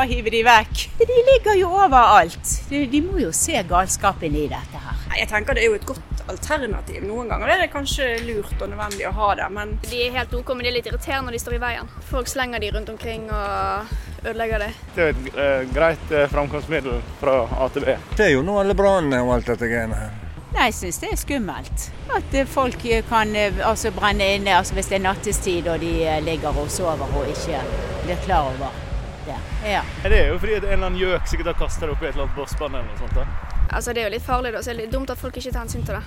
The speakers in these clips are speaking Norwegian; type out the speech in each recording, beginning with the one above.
bare hive de vekk. De ligger jo overalt. De, de må jo se galskapen i dette her. Jeg tenker det er jo et godt alternativ. Noen ganger er det kanskje lurt og nødvendig å ha det, men De er helt OK, men de er litt irriterende når de står i veien. Folk slenger de rundt omkring og ødelegger det. Det er et uh, greit uh, framkomstmiddel fra AtB. Det er jo nå alle brannene og alt dette greiene her. Nei, jeg syns det er skummelt. At eh, folk kan altså brenne inne altså hvis det er nattestid og de ligger og sover og ikke blir klar over. Ja. Det er jo fordi en eller annen gjøk sikkert har kastet det oppi et eller annet bossband eller noe sånt. da. Altså, Det er jo litt farlig, da, så det er litt dumt at folk ikke tar hensyn til det.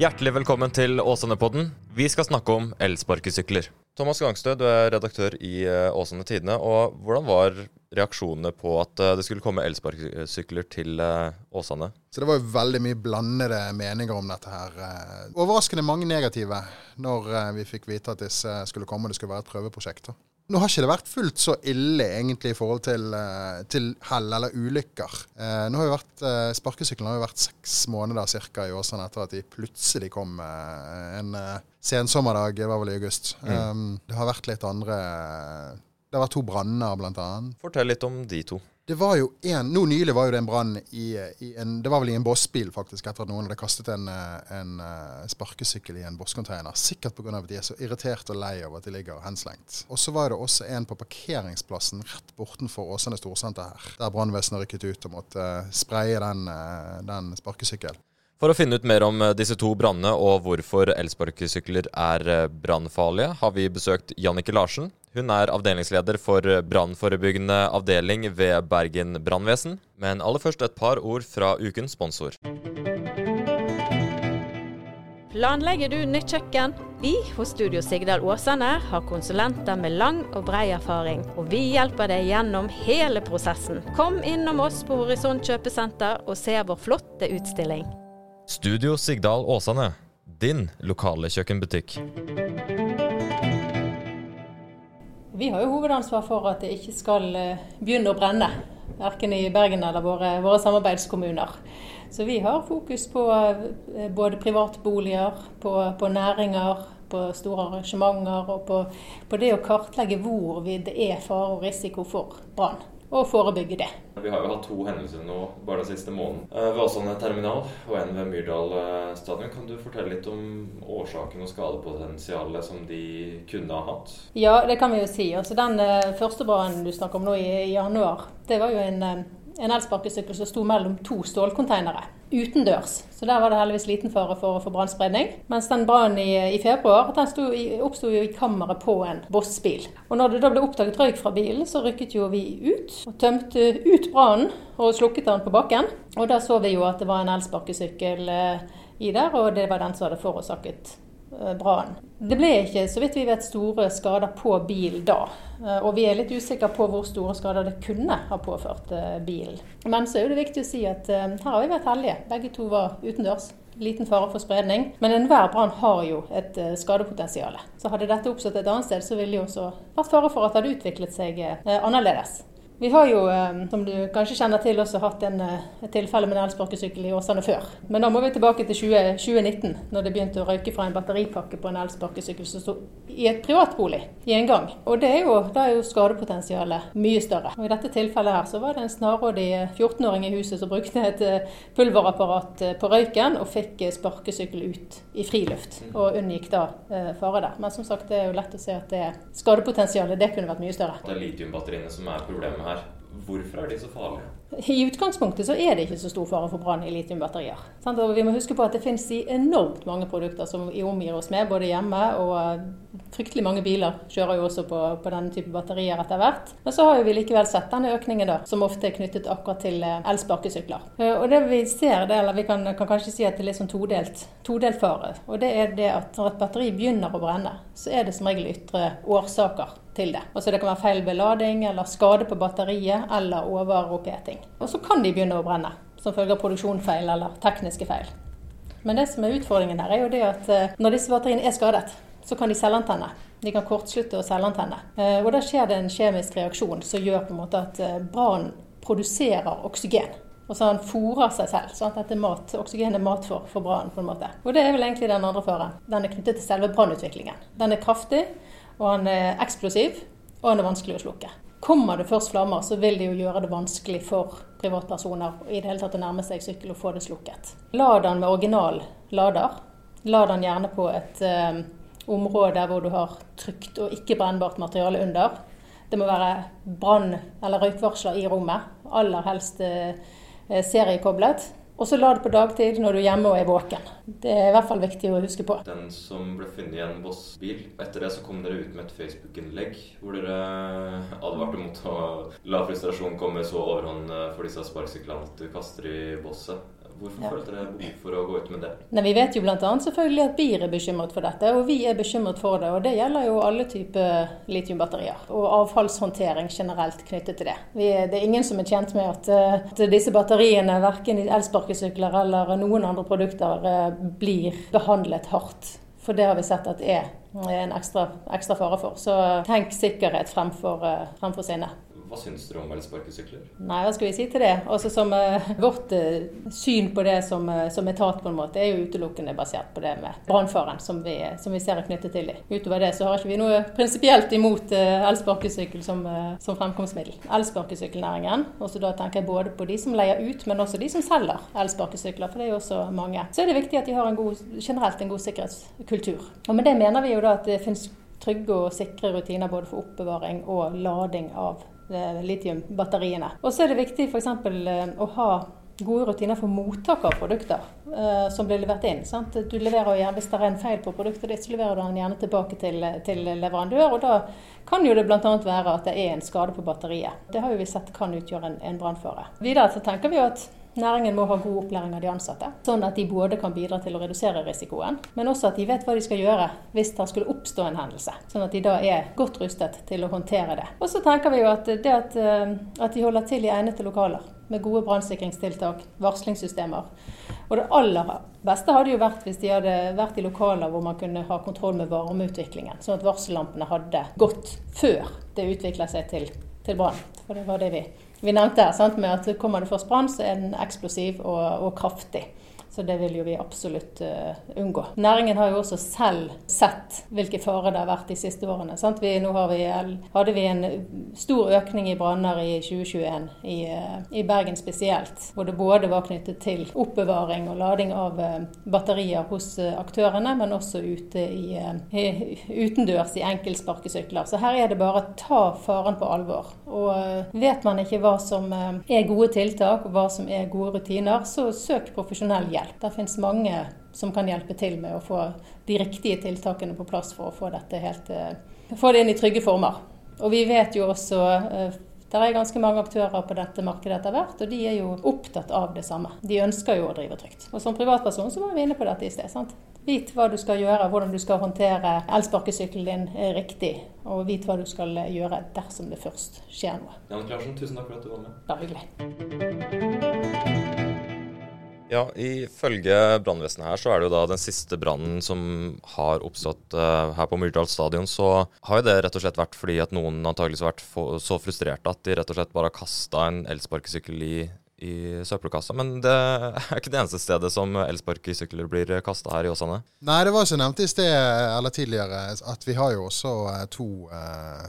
Hjertelig velkommen til Åsane-podden. Vi skal snakke om elsparkesykler. Thomas Gangstø, du er redaktør i eh, Åsane Tidende. og Hvordan var reaksjonene på at eh, det skulle komme elsparkesykler til eh, Åsane? Så det var jo veldig mye blandede meninger om dette her. Overraskende mange negative når vi fikk vite at disse skulle komme og det skulle være et prøveprosjekt. Nå har ikke det vært fullt så ille egentlig i forhold til, eh, til hell eller ulykker. Eh, nå har jo vært, eh, Sparkesykkelen har jo vært seks måneder cirka i Åsane etter at de plutselig kom eh, en eh, sensommerdag, det var vel i august. Um, det har vært litt andre Det har vært to branner, annet. Fortell litt om de to. Det var jo en, Nå nylig var jo det en brann i, i en Det var vel i en bossbil, faktisk, etter at noen hadde kastet en, eh, en eh, sparkesykkel i en bosscontainer. Sikkert pga. at de er så irritert og lei av at de ligger henslengt. Og så var det også en på parkeringsplassen rett bortenfor Åsane storsenter her, der brannvesenet rykket ut og måtte eh, spraye den, den sparkesykkelen. For å finne ut mer om eh, disse to brannene og hvorfor elsparkesykler er eh, brannfarlige, har vi besøkt Jannike Larsen. Hun er avdelingsleder for eh, brannforebyggende avdeling ved Bergen brannvesen. Men aller først et par ord fra ukens sponsor. Planlegger du nytt kjøkken? Vi hos Studio Sigdal Åsane har konsulenter med lang og brei erfaring, og vi hjelper deg gjennom hele prosessen. Kom innom oss på Horisont kjøpesenter og se vår flotte utstilling. Studio Sigdal Åsane, din lokale kjøkkenbutikk. Vi har jo hovedansvar for at det ikke skal eh, begynne å brenne. Verken i Bergen eller våre, våre samarbeidskommuner. Så vi har fokus på eh, både privatboliger, på, på næringer, på store arrangementer og på, på det å kartlegge hvor det er fare og risiko for brann. Og forebygge det. Vi har jo hatt to hendelser nå bare den siste måneden. Eh, Ved Åsane terminal og en ved Myrdal eh, stadion. Kan du fortelle litt om årsaken og skadepotensialet som de kunne ha hatt? Ja, det kan vi jo si. Altså Den eh, første brannen du snakker om nå i, i januar, det var jo en, en elsparkesykkel som sto mellom to stålkonteinere utendørs. Så der var det heldigvis liten fare for, for brannspredning. Mens den brannen i, i februar den i- oppsto jo i kammeret på en Boss-bil. Og når det da ble oppdaget røyk fra bilen, så rykket jo vi ut og tømte ut brannen og slukket den på bakken. Og da så vi jo at det var en elsparkesykkel eh, i der, og det var den som hadde forårsaket brannen. Det ble ikke, så vidt vi vet, store skader på bil da. Eh, Og vi er litt usikre på hvor store skader det kunne ha påført eh, bilen. Men så er det viktig å si at eh, her har vi vært heldige. Begge to var utendørs. Liten fare for spredning. Men enhver brann har jo et eh, skadepotensial. Så hadde dette oppstått et annet sted, så ville det også vært fare for at det hadde utviklet seg eh, annerledes. Vi har jo, eh, som du kanskje kjenner til, også hatt en, eh, et tilfelle med en elsparkesykkel i Åsane før. Men da må vi tilbake til 20, 2019, når det begynte å røyke fra en batteripakke på en elsparkesykkel som sto i et privatbolig i en gang. Og det er jo, da er jo skadepotensialet mye større. Og I dette tilfellet her så var det en snarrådig 14-åring i huset som brukte et eh, pulverapparat eh, på røyken og fikk eh, sparkesykkel ut i friluft. Og unngikk da eh, fare der. Men som sagt, det er jo lett å se at det skadepotensialet det kunne vært mye større. Det er litiumbatteriene som er problemet her. Hvorfor er de så farlige? I utgangspunktet så er det ikke så stor fare for brann i litiumbatterier. Vi må huske på at det finnes i enormt mange produkter som vi omgir oss med, både hjemme og eh, fryktelig mange biler kjører jo også på, på denne type batterier etter hvert. Men så har vi likevel sett denne økningen da, som ofte er knyttet akkurat til eh, elsparkesykler. Eh, Og det vi ser, det, eller vi kan, kan kanskje si at det er litt sånn todelt, todelt fare. Og det er det at når et batteri begynner å brenne, så er det som regel ytre årsaker til det. Altså Det kan være feil belading eller skade på batteriet, eller overoppheting. Og så kan de begynne å brenne, som følge av produksjonsfeil eller tekniske feil. Men det som er utfordringen her, er jo det at eh, når disse batteriene er skadet, så kan de selvantenne. De kan kortslutte og selvantenne. Eh, Og da skjer det en kjemisk reaksjon som gjør på en måte at eh, brannen produserer oksygen. Og så han fôrer seg selv. sånn at mat, Oksygen er mat for, for brannen. på en måte. Og det er vel egentlig den andre faren. Den er knyttet til selve brannutviklingen. Den er kraftig, og han er eksplosiv, og han er vanskelig å slukke. Kommer det først flammer, så vil det jo gjøre det vanskelig for privatpersoner i det hele tatt å nærme seg sykkel og få det slukket. Lad den med original lader. Lad den gjerne på et eh, område hvor du har trygt og ikke brennbart materiale under. Det må være brann- eller røykvarsler i rommet. Aller helst eh, seriekoblet. Og så la det på dagtid når du er hjemme og er våken. Det er i hvert fall viktig å huske på. Den som ble funnet i en Voss-bil. Etter det så kom dere ut med et Facebook-innlegg hvor dere advarte mot å la frustrasjonen komme så overhånd for disse sparkesyklene at du kaster i bosset. Hvorfor Ja. følte dere behov for å gå ut med det? Nei, Vi vet jo bl.a. selvfølgelig at BIR er bekymret for dette, og vi er bekymret for det. og Det gjelder jo alle typer litiumbatterier og avfallshåndtering generelt knyttet til det. Vi, det er ingen som er tjent med at, eh, at disse batteriene, verken i elsparkesykler eller noen andre produkter, eh, blir behandlet hardt. For det har vi sett at det er en ekstra, ekstra fare for. Så tenk sikkerhet fremfor, eh, fremfor sinne. Hva syns dere om elsparkesykler? Nei, hva skal vi si til det? Altså som uh, Vårt uh, syn på det som, uh, som etat på en måte er jo utelukkende basert på det med brannfaren som, som vi ser er knyttet til det. Utover det så har ikke vi noe prinsipielt imot elsparkesykkel som, som fremkomstmiddel. Elsparkesykkelnæringen, og så da tenker jeg både på de som leier ut, men også de som selger elsparkesykler, for det er jo også mange. Så er det viktig at de har en god, generelt en god sikkerhetskultur. Og med det mener vi jo da at det finnes trygge og sikre rutiner både for oppbevaring og lading av litiumbatteriene. Og så er det viktig f.eks. å ha gode rutiner for mottak av produkter uh, som blir levert inn. Sant? Du leverer gjerne, Hvis det er en feil på produktet ditt, så leverer du den gjerne tilbake til, til leverandør. og Da kan jo det bl.a. være at det er en skade på batteriet. Det har jo vi sett kan utgjøre en, en brannfare. Videre så tenker vi jo at Næringen må ha god opplæring av de ansatte, sånn at de både kan bidra til å redusere risikoen, men også at de vet hva de skal gjøre hvis det skulle oppstå en hendelse. Sånn at de da er godt rustet til å håndtere det. Og så tenker vi jo at det at, eh, at de holder til i egnede lokaler med gode brannsikringstiltak, varslingssystemer. Og det aller beste hadde jo vært hvis de hadde vært i lokaler hvor man kunne ha kontroll med varmeutviklingen, sånn at varsellampene hadde gått før det utvikla seg til, til brann. For det var det vi vi nevnte her, sant, med at kommer det først brann, så er den eksplosiv og, og kraftig. Så det vil jo vi absolutt uh, unngå. Næringen har jo også selv sett hvilke farer det har vært de siste årene. Vi, nå vi, hadde vi en stor økning i branner i 2021, i, uh, i, Bergen spesielt. Hvor det både var knyttet til oppbevaring og lading av uh, batterier hos aktørene, men også ute i, utendørs i enkeltsparkesykler. Så her er det bare å ta faren på alvor. Og vet man ikke hva som er gode tiltak, og hva som er gode rutiner, så søk profesjonell hjelp. Det finnes mange som kan hjelpe til med å få de riktige tiltakene på plass for å få dette helt Få det inn i trygge former. Og vi vet jo også det er ganske mange aktører på dette markedet etter hvert, og de er jo opptatt av det samme. De ønsker jo å drive trygt. Og som privatperson så var vi inne på dette i sted. sant? Vit hva du skal gjøre, hvordan du skal håndtere elsparkesykkelen din riktig. Og vit hva du skal gjøre dersom det først skjer noe. Jan Klarsen, tusen takk for at du var med. Bare hyggelig. Ja, Ifølge brannvesenet her så er det jo da den siste brannen som har oppstått uh, her på Myrdal stadion. Så har jo det rett og slett vært fordi at noen antakeligvis har vært så frustrerte at de rett og slett bare har kasta en elsparkesykkel i, i søppelkassa. Men det er ikke det eneste stedet som elsparkesykler blir kasta her i Åsane. Nei, det var som så nevnt i sted, eller tidligere, at vi har jo også uh, to uh,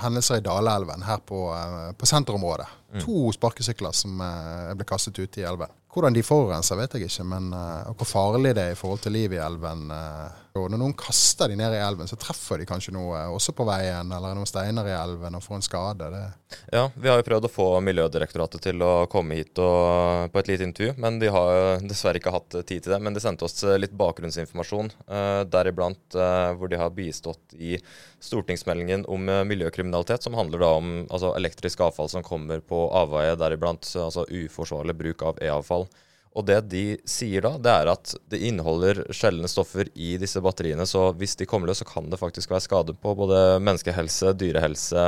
hendelser i Daleelven her på, på senterområdet. Mm. To sparkesykler som ble kastet ute i elven. Hvordan de forurenser, vet jeg ikke, men uh, hvor farlig det er i forhold til livet i elven. Uh, når noen kaster de ned i elven, så treffer de kanskje noe uh, også på veien, eller noen steiner i elven og får en skade. Det. Ja, vi har jo prøvd å få Miljødirektoratet til å komme hit og, på et lite intervju, men de har dessverre ikke hatt tid til det. Men de sendte oss litt bakgrunnsinformasjon, deriblant hvor de har bistått i stortingsmeldingen om miljøkriminalitet, som handler da om altså, elektrisk avfall som kommer på avveie, deriblant altså, uforsvarlig bruk av e-avfall. Og det de sier da, det er at det inneholder sjeldne stoffer i disse batteriene. Så hvis de kommer løs, så kan det faktisk være skade på både menneskehelse, dyrehelse,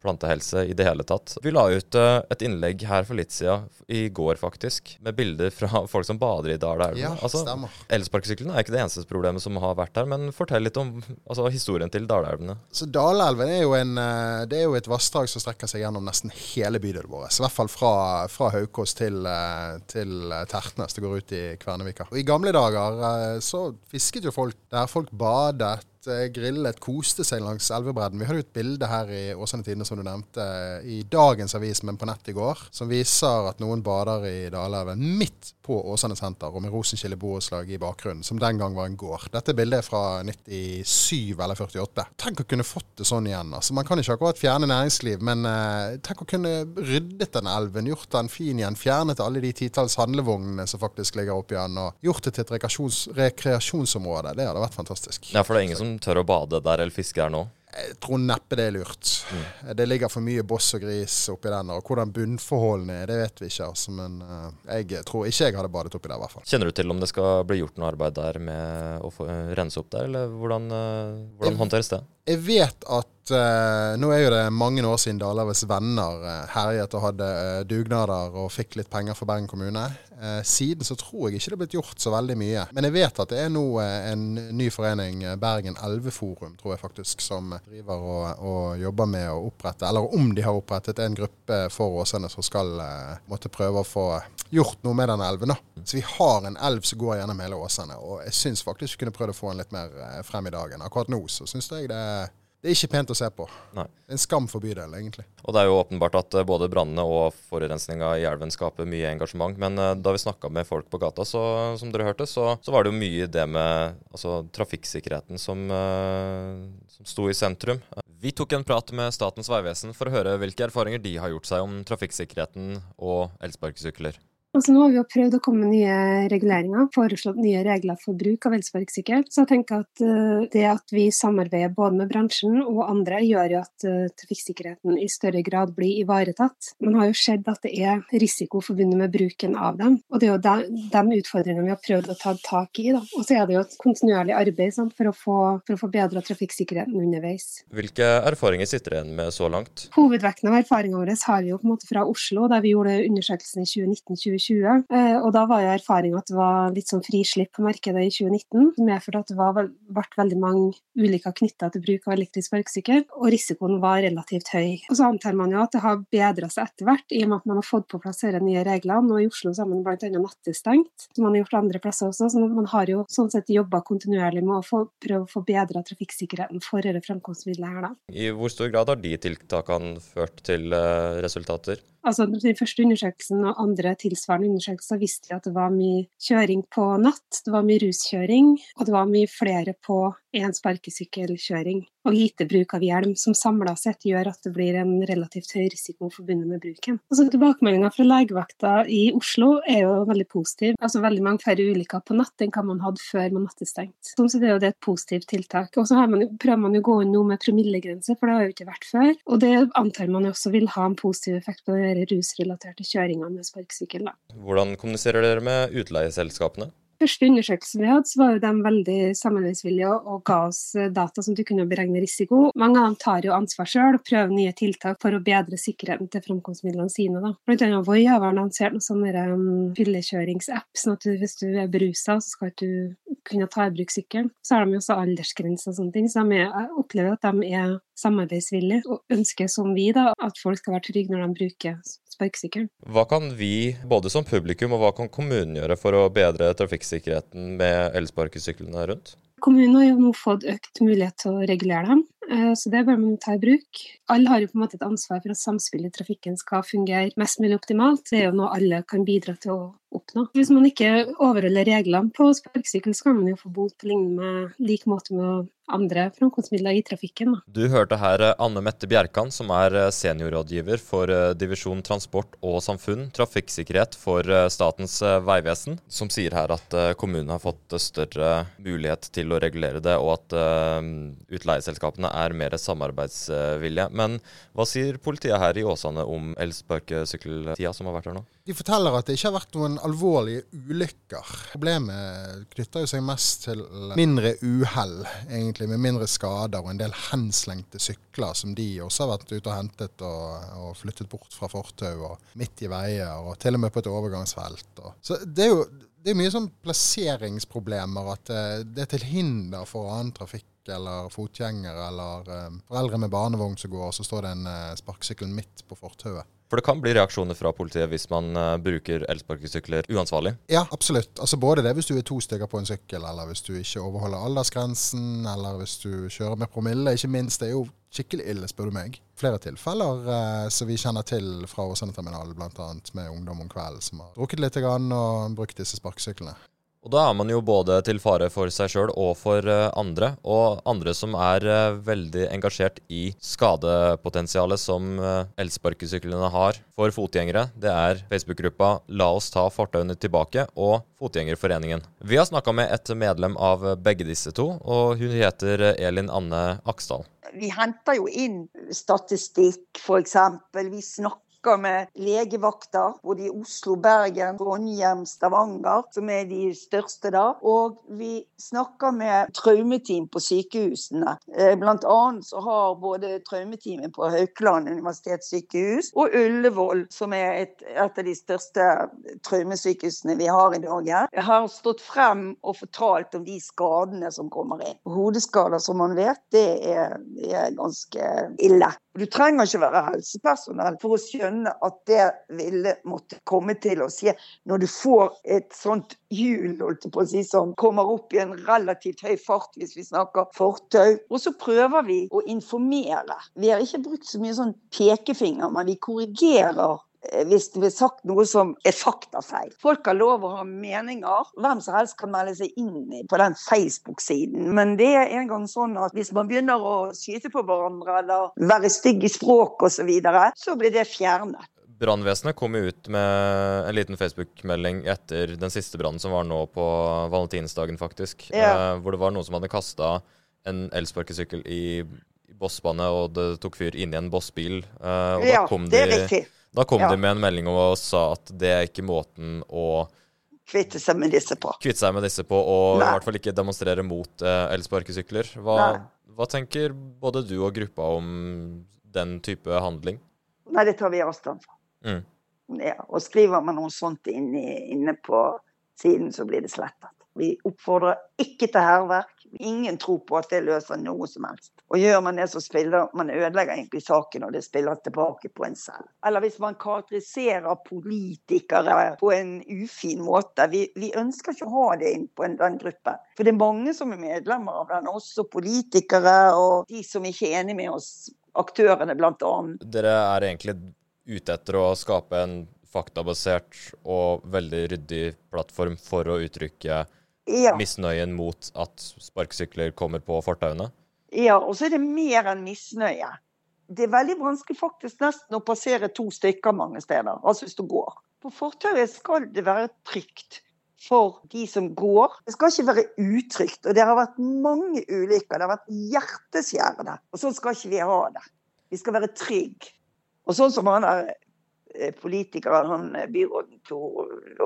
plantehelse i det hele tatt. Vi la ut et innlegg her for litt siden, i går faktisk, med bilder fra folk som bader i Dalelven. Ja, altså. Elsparkesyklene er ikke det eneste problemet som har vært der, men fortell litt om altså, historien til Dalaelvene. Så Dalaelven er jo, en, det er jo et vassdrag som strekker seg gjennom nesten hele bydelen vår. I hvert fall fra, fra Haukås til, til Tertnes. Det går ut i Kvernevika. Og I gamle dager så fisket jo folk der. Folk badet. Eh, grillet, koste seg langs elvebredden. Vi hadde jo et bilde her i Åsane Tidende som du nevnte, i dagens avis, men på nett i går, som viser at noen bader i Dalelven midt på Åsane senter, og med Rosenkilde borettslag i bakgrunnen, som den gang var en gård. Dette bildet er fra 97 eller 48. Tenk å kunne fått det sånn igjen. altså. Man kan ikke akkurat fjerne næringsliv, men eh, tenk å kunne ryddet den elven, gjort den fin igjen, fjernet alle de titalls handlevognene som faktisk ligger oppi den, og gjort det til et rekreasjonsområde. Det hadde vært fantastisk. Ja, for det er ingen som tør å bade der eller fiske der nå? Jeg tror neppe det er lurt. Mm. Det ligger for mye boss og gris oppi den. Og hvordan bunnforholdene er, det vet vi ikke. Altså, men uh, jeg tror ikke jeg hadde badet oppi der, i hvert fall. Kjenner du til om det skal bli gjort noe arbeid der med å få, uh, rense opp der, eller hvordan, uh, hvordan håndteres det? Jeg vet at uh, nå er jo det mange år siden Dalavs venner uh, herjet og hadde uh, dugnader og fikk litt penger for Bergen kommune. siden så tror jeg ikke det er blitt gjort så veldig mye. Men jeg vet at det er nå en ny forening, Bergen Elveforum, tror jeg faktisk, som driver og, og, jobber med å opprette, eller om de har opprettet en gruppe for Åsane som skal måtte prøve å få gjort noe med denne elven. da. Så vi har en elv som går gjennom hele Åsane, og jeg syns faktisk vi kunne prøvd å få den litt mer frem i dagen. Akkurat nå så syns jeg det er det er ikke pent å se på. Nei. Det er en skam for bydelen, egentlig. Og Det er jo åpenbart at eh, både brannene og forurensninga i elven skaper mye engasjement. Men uh, da vi snakka med folk på gata, så, som dere hørte, så, så, var det jo mye det med altså, trafikksikkerheten som, uh, som sto i sentrum. Vi tok en prat med Statens vegvesen for å høre hvilke erfaringer de har gjort seg om trafikksikkerheten og elsparkesykler. Altså, nå har vi jo prøvd å komme med nye reguleringer, foreslått nye regler for bruk av elsparkesykkel. Så jeg tenker at uh, det at vi samarbeider både med bransjen og andre, gjør jo at uh, trafikksikkerheten i større grad blir ivaretatt. Man har jo sett at det er risiko forbundet med bruken av dem. Og det er jo de, de utfordringene vi har prøvd å ta tak i. Da. Og så er det jo et kontinuerlig arbeid sant, for å få, for å få bedra trafikksikkerheten underveis. Hvilke erfaringer sitter igjen med så langt? Hovedvekten av erfaringene våre har vi jo på en måte fra Oslo, der vi gjorde undersøkelsen i 2019-2020. 2020. Eh, og da var jo erfaringa at det var litt sånn frislipp på markedet i 2019, som medførte at det var, ble veldig mange ulykker knytta til bruk av elektrisk sparkesykkel, og risikoen var relativt høy. Og så antar man jo at det har bedra seg etter hvert, i og med at man har fått på plass disse nye reglene, Nå i Oslo så har man bl.a. nattestengt, som man har gjort andre plasser også. Så man har jo sånn sett jobba kontinuerlig med å få, prøve å få bedra trafikksikkerheten for dette framkomstmiddelet her, da. I hvor stor grad har de tiltakene ført til uh, resultater? Altså, Den første undersøkelsen og andre tilsvarende undersøkelser viste at det var mye kjøring på natt, det var mye ruskjøring, og det var mye flere på én sparkesykkelkjøring og lite bruk av hjelm, som samla sett gjør at det blir en relativt høy risiko forbundet med bruken. Altså, Tilbakemeldinga fra legevakta i Oslo er jo veldig positiv. Altså Veldig mange færre ulykker på natt enn hva man hadde før man nattestengt. Så det er jo det et positivt tiltak. Og så prøver man jo å gå inn nå med promillegrense, for det har jo ikke vært før. Og det antar man jo også vil ha en positiv effekt på de rusrelaterte kjøringene med sparkesykkel. Hvordan kommuniserer dere med utleieselskapene? Første undersøkelsen vi hadde, så var jo de veldig samarbeidsvillige og, ga oss eh, data som du kunne beregne risiko. Mange av dem tar jo ansvar sjøl og prøver nye tiltak for å bedre sikkerheten til framkomstmidlene sine. Da. Blant annet Voi har lansert noen sånne um, fyllekjøringsapp, sånn at hvis du er berusa, så skal du kunne ta i bruk sykkelen. Så har de jo også aldersgrenser og sånne ting, så de er, jeg opplever at de er samarbeidsvillige og ønsker som vi da, at folk skal være trygge når de bruker sparkesykkelen. Hva kan vi, både som publikum og hva kan kommunen gjøre for å bedre trafikksikkerheten med elsparkesyklene rundt? Kommunen har jo nå fått økt mulighet til å regulere dem, eh, så det bør man ta i bruk. Alle har jo på en måte et ansvar for at samspillet i trafikken skal fungere mest mulig optimalt. Det er jo noe alle kan bidra til å oppnå. Hvis man ikke overholder reglene på sparkesykkel, så kan man jo få bot på lignende lik måte med andre framkomstmidler i trafikken. Da. Du hørte her eh, Anne Mette Bjerkan, som er eh, seniorrådgiver for eh, divisjon transport og samfunn, trafikksikkerhet for Statens vegvesen, som sier her at kommunen har fått større mulighet til å regulere det, og at utleieselskapene er mer samarbeidsvillige. Men hva sier politiet her i Åsane om elsparkesykkeltida som har vært her nå? De forteller at det ikke har vært noen alvorlige ulykker. Problemet knytter jo seg mest til mindre uhell, egentlig, med mindre skader og en del henslengte sykler som de også har vært ute og hentet og, og flyttet bort fra fortau og midt i veier, og til og med på et overgangsfelt. Og. Så det er jo det er mye sånn plasseringsproblemer, at eh, det er til hinder for annen trafikk eller fotgjengere eller um, foreldre med barnevogn som går, og så står det en uh, sparkesykkel midt på fortauet. For det kan bli reaksjoner fra politiet hvis man uh, bruker elsparkesykler uansvarlig? Ja, absolutt. Altså Både det hvis du er to stykker på en sykkel, eller hvis du ikke overholder aldersgrensen, eller hvis du kjører med promille. Ikke minst, det er jo skikkelig ille, spør du meg. Flere tilfeller uh, som vi kjenner til fra Åsane terminal, bl.a. med ungdom om kvelden som har drukket litt og brukt disse sparkesyklene. Og da er man jo både til fare for seg sjøl og for uh, andre. Og andre som er uh, veldig engasjert i skadepotensialet som uh, elsparkesyklene har for fotgjengere. Det er Facebook-gruppa La oss ta fortauene tilbake og Fotgjengerforeningen. Vi har snakka med et medlem av begge disse to, og hun heter Elin Anne Aksdal. Vi henter jo inn statistikk, f.eks. Vi snakker snakker med legevakter både i Oslo, Bergen, Trondheim, Stavanger, som er de største da. Og vi snakker med traumeteam på sykehusene. Eh, blant annet så har både traumeteamet på Haukeland universitetssykehus og Ullevål, som er et, et av de største traumesykehusene vi har i Norge, har stått frem og fortalt om de skadene som kommer inn. Hodeskader, som man vet, det er, det er ganske ille. Du trenger ikke være helsepersonell for å skjønne at det ville måtte komme til å skje når du får et sånt hjul på å si, som kommer opp i en relativt høy fart, hvis vi snakker fortau. Og så prøver vi å informere. Vi har ikke brukt så mye sånn pekefinger, men vi korrigerer hvis det blir sagt noe som er faktafeil. Folk har lov å ha meninger. Hvem som helst kan melde seg inn på den Facebook-siden. Men det er en gang sånn at hvis man begynner å skyte på hverandre eller være stygg i språk osv., så, videre, så blir det fjernet. Brannvesenet kom ut med en liten Facebook-melding etter den siste brannen som var nå på valentinsdagen, faktisk. Ja. Eh, hvor det var noen som hadde kasta en elsparkesykkel i bossbane, og det tok fyr inni en bossbil. og ja, det er riktig. Da kom ja. de med en melding og sa at det er ikke måten å Kvitte seg med disse på. Kvitte seg med disse på, Og Nei. i hvert fall ikke demonstrere mot eh, elsparkesykler. Hva, hva, tenker både du og gruppa om den type handling? Nei, det tar vi avstand fra. Mm. Ja, og skriver man noe sånt inne, inne på siden, så blir det slettet. Vi oppfordrer ikke til hærverk. Ingen tror på at det løser noe som helst. Og gjør man det, så spiller man ødelegger egentlig saken, og det spiller tilbake på en selv. Eller hvis man karakteriserer politikere på en ufin måte. Vi, vi ønsker ikke å ha det inn på en, den gruppen. For det er mange som er medlemmer av den, også politikere og de som ikke er enig med oss, aktørene bl.a. Dere er egentlig ute etter å skape en faktabasert og veldig ryddig plattform for å uttrykke ja. misnøyen mot at sparkesykler kommer på fortauene? Ja, og så er det mer enn misnøye. Det er veldig vanskelig faktisk nesten å passere to stykker mange steder, altså hvis du går. På fortauet skal det være trygt for de som går. Det skal ikke være utrygt. Og det har vært mange ulykker. Det har vært hjerteskjærende. Og sånn skal ikke vi ha det. Vi skal være trygge. Og sånn som han er eh, politikeren, han eh, byråden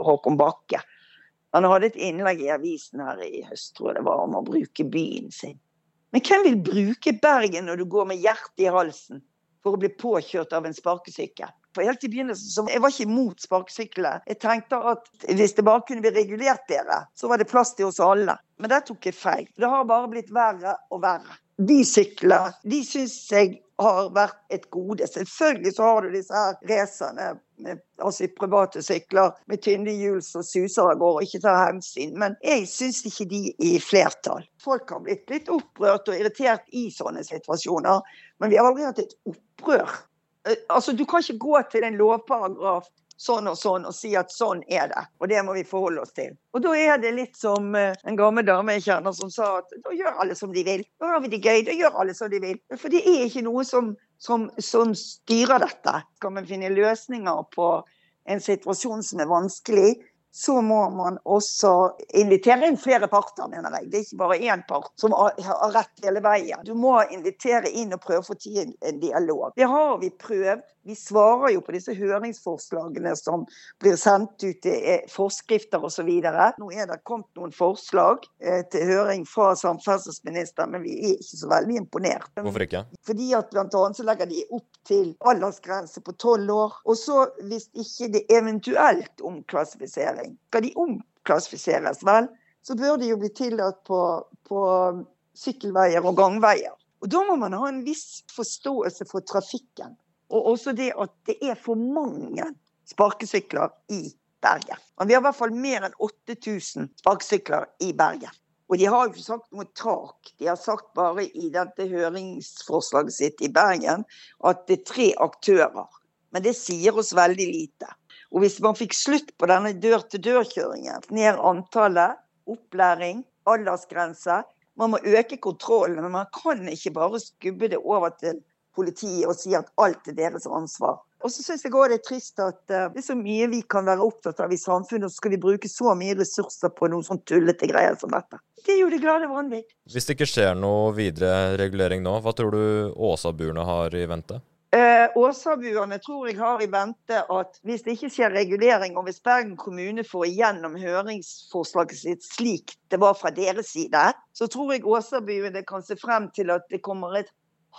Håkon Bakke, han hadde et innlegg i avisen her i høst, tror jeg det var, om å bruke byen sin. Men hvem vil bruke Bergen når du går med hjertet i halsen for å bli påkjørt av en sparkesykkel? For helt i begynnelsen så Jeg var ikke imot sparkesyklene. Jeg tenkte at hvis det bare kunne bli regulert bedre, så var det plass til oss alle. Men der tok jeg feil. Det har bare blitt verre og verre. De sykler. de syns jeg har vært et gode. Selvfølgelig så har du disse her racerne altså private sykler med tynne hjul som suser av gårde og ikke tar hensyn. Men jeg syns ikke de er i flertall. Folk har blitt litt opprørt og irritert i sånne situasjoner, men vi har aldri hatt et opprør. Eh, altså, Du kan ikke gå til en lovparagraf sånn og sånn og si at sånn er det, og det må vi forholde oss til. Og da er det litt som eh, en gammel dame jeg kjenner som sa at da gjør alle som de vil. Da har vi det gøy, da gjør alle som de vil. For det er ikke noe som, som, som styrer dette. Skal man finne løsninger på en situasjon som er vanskelig, så må man også invitere inn flere parter, mener jeg. Det er ikke bare én part som har rett hele veien. Du må invitere inn og prøve å få til en dialog. Det har vi prøvd. Vi svarer jo på disse høringsforslagene som blir sendt ut til forskrifter osv. Nå er det kommet noen forslag eh, til høring fra samferdselsministeren, men vi er ikke så veldig imponert. Hvorfor ikke? Fordi at bl.a. så legger de opp til aldersgrense på tolv år. Og så hvis ikke det eventuelt omklassifiseres klassifisering. Skal de omklassifiseres, vel, så bør de jo bli tillatt på, på sykkelveier og gangveier. Og Da må man ha en viss forståelse for trafikken. Og også det at det er for mange sparkesykler i Bergen. Men vi har i hvert fall mer enn 8000 sparkesykler i Bergen. Og de har jo ikke sagt noe tak. De har sagt bare i dette høringsforslaget sitt i Bergen at det er tre aktører. Men det sier oss veldig lite. Og hvis man fikk slutt på denne dør-til-dør-kjøringen, ned antallet, opplæring, aldersgrense Man må øke kontrollen, men man kan ikke bare skubbe det over til politiet og si at alt er deres ansvar. Og så syns jeg òg det er trist at uh, det er så mye vi kan være opptatt av i samfunnet, og så skal vi bruke så mye ressurser på noen sånn tullete greier som dette. Det er jo det glade vanvidd. Hvis det ikke skjer noe videre regulering nå, hva tror du Åsabuerne har i vente? Eh, Åsabuerne tror jeg har i vente at hvis det ikke skjer regulering, og hvis Bergen kommune får igjennom høringsforslaget sitt slik det var fra deres side, så tror jeg Åsabuene kan se frem til at det kommer et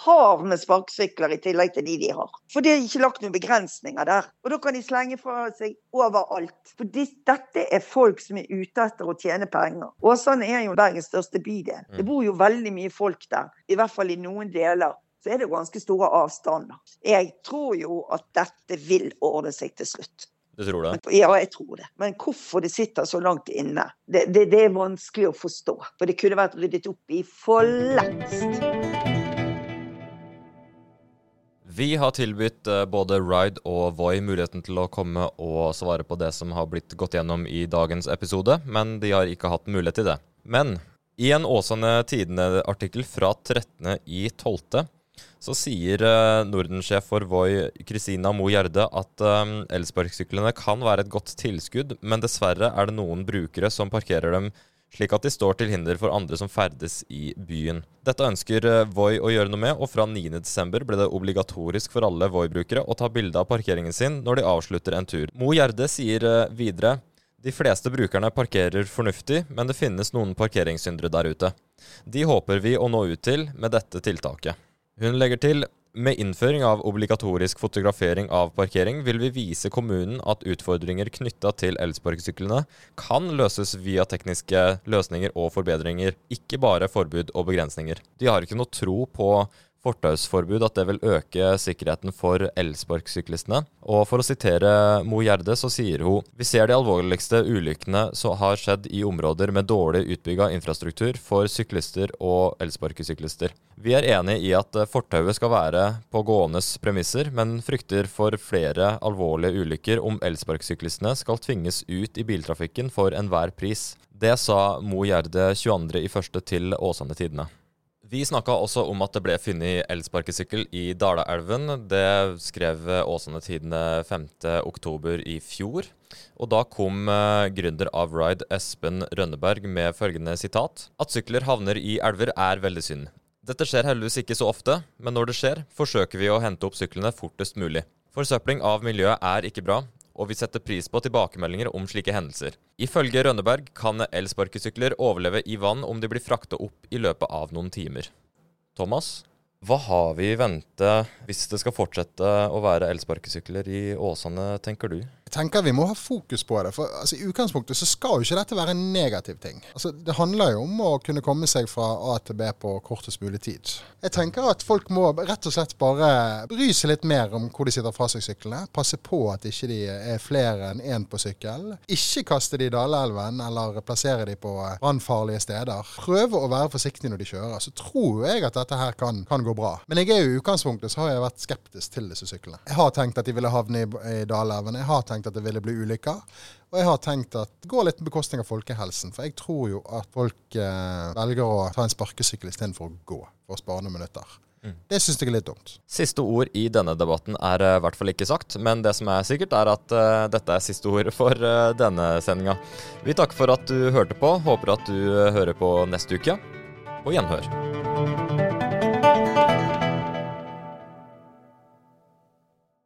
hav med sparkesykler i tillegg til de de har. For det er ikke lagt noen begrensninger der. Og da kan de slenge fra seg overalt. For dette er folk som er ute etter å tjene penger. Åsane er jo Bergens største bydel. Det bor jo veldig mye folk der. I hvert fall i noen deler så er det ganske store avstander. Jeg tror jo at dette vil ordne seg til slutt. Du tror det? Ja, jeg tror det. Men hvorfor det sitter så langt inne, det, det, det er vanskelig å forstå. For det kunne vært ryddet opp i for lengst. Vi har tilbudt eh, både Ride og Voi muligheten til å komme og svare på det som har blitt gått gjennom i dagens episode, men de har ikke hatt mulighet til det. Men i en Åsane Tidende-artikkel fra 13.12. så sier uh, Norden-sjef for Voi, Kristina Mo Gjerde, at um, elsparkesyklene kan være et godt tilskudd, men dessverre er det noen brukere som parkerer dem slik at de står til hinder for andre som ferdes i byen. Dette ønsker Voi å gjøre noe med, og fra 9.12 ble det obligatorisk for alle Voi-brukere å ta bilde av parkeringen sin når de avslutter en tur. Mo Gjerde sier videre de fleste brukerne parkerer fornuftig, men det finnes noen parkeringssyndere der ute. De håper vi å nå ut til med dette tiltaket. Hun legger til med innføring av obligatorisk fotografering av parkering vil vi vise kommunen at utfordringer knytta til elsparkesyklene kan løses via tekniske løsninger og forbedringer, ikke bare forbud og begrensninger. De har ikke noe tro på fortausforbud at det vil øke sikkerheten for elsparkesyklistene. Og for å sitere Mo Gjerde, så sier hun vi ser de alvorligste ulykkene som har skjedd i områder med dårlig utbygga infrastruktur for syklister og elsparkesyklister. Vi er enig i at fortauet skal være på gåendes premisser, men frykter for flere alvorlige ulykker om elsparkesyklistene skal tvinges ut i biltrafikken for enhver pris. Det sa Mo Gjerde 22.1. til Åsane Tidende. Vi snakka også om at det ble funnet elsparkesykkel i Dalaelven. Det skrev Åsane Tidende 5.10 i fjor. Og da kom uh, gründer av Ride, Espen Rønneberg, med følgende sitat. At sykler havner i elver er veldig synd. Dette skjer heldigvis ikke så ofte, men når det skjer, forsøker vi å hente opp syklene fortest mulig. Forsøpling av miljøet er ikke bra, og vi setter pris på tilbakemeldinger om slike hendelser. Ifølge Rønneberg kan elsparkesykler overleve i vann om de blir frakta opp i løpet av noen timer. Thomas, hva har vi i vente hvis det skal fortsette å være elsparkesykler i Åsane, tenker du? Jeg tenker vi må ha fokus på det. For altså, I utgangspunktet så skal jo ikke dette være en negativ ting. Altså, det handler jo om å kunne komme seg fra A til B på kortest mulig tid. Jeg tenker at folk må rett og slett bare bry seg litt mer om hvor de sitter fra seg syklene. Passe på at ikke de er flere enn én på sykkel. Ikke kaste de i Dalelven eller plassere de på brannfarlige steder. Prøve å være forsiktig når de kjører. Så tror jeg at dette her kan, kan gå bra. Men jeg er jo i utgangspunktet så har jeg vært skeptisk til disse syklene. Jeg har tenkt at de ville havne i, i Dalelven. Jeg har tenkt at det ville bli ulykker. Og jeg har tenkt at det går litt på bekostning av folkehelsen. For jeg tror jo at folk eh, velger å ta en sparkesykkel istedenfor å gå for å spare noen minutter. Mm. Det syns jeg er litt dumt. Siste ord i denne debatten er i uh, hvert fall ikke sagt, men det som er sikkert, er at uh, dette er siste ord for uh, denne sendinga. Vi takker for at du hørte på. Håper at du hører på neste uke. På gjenhør.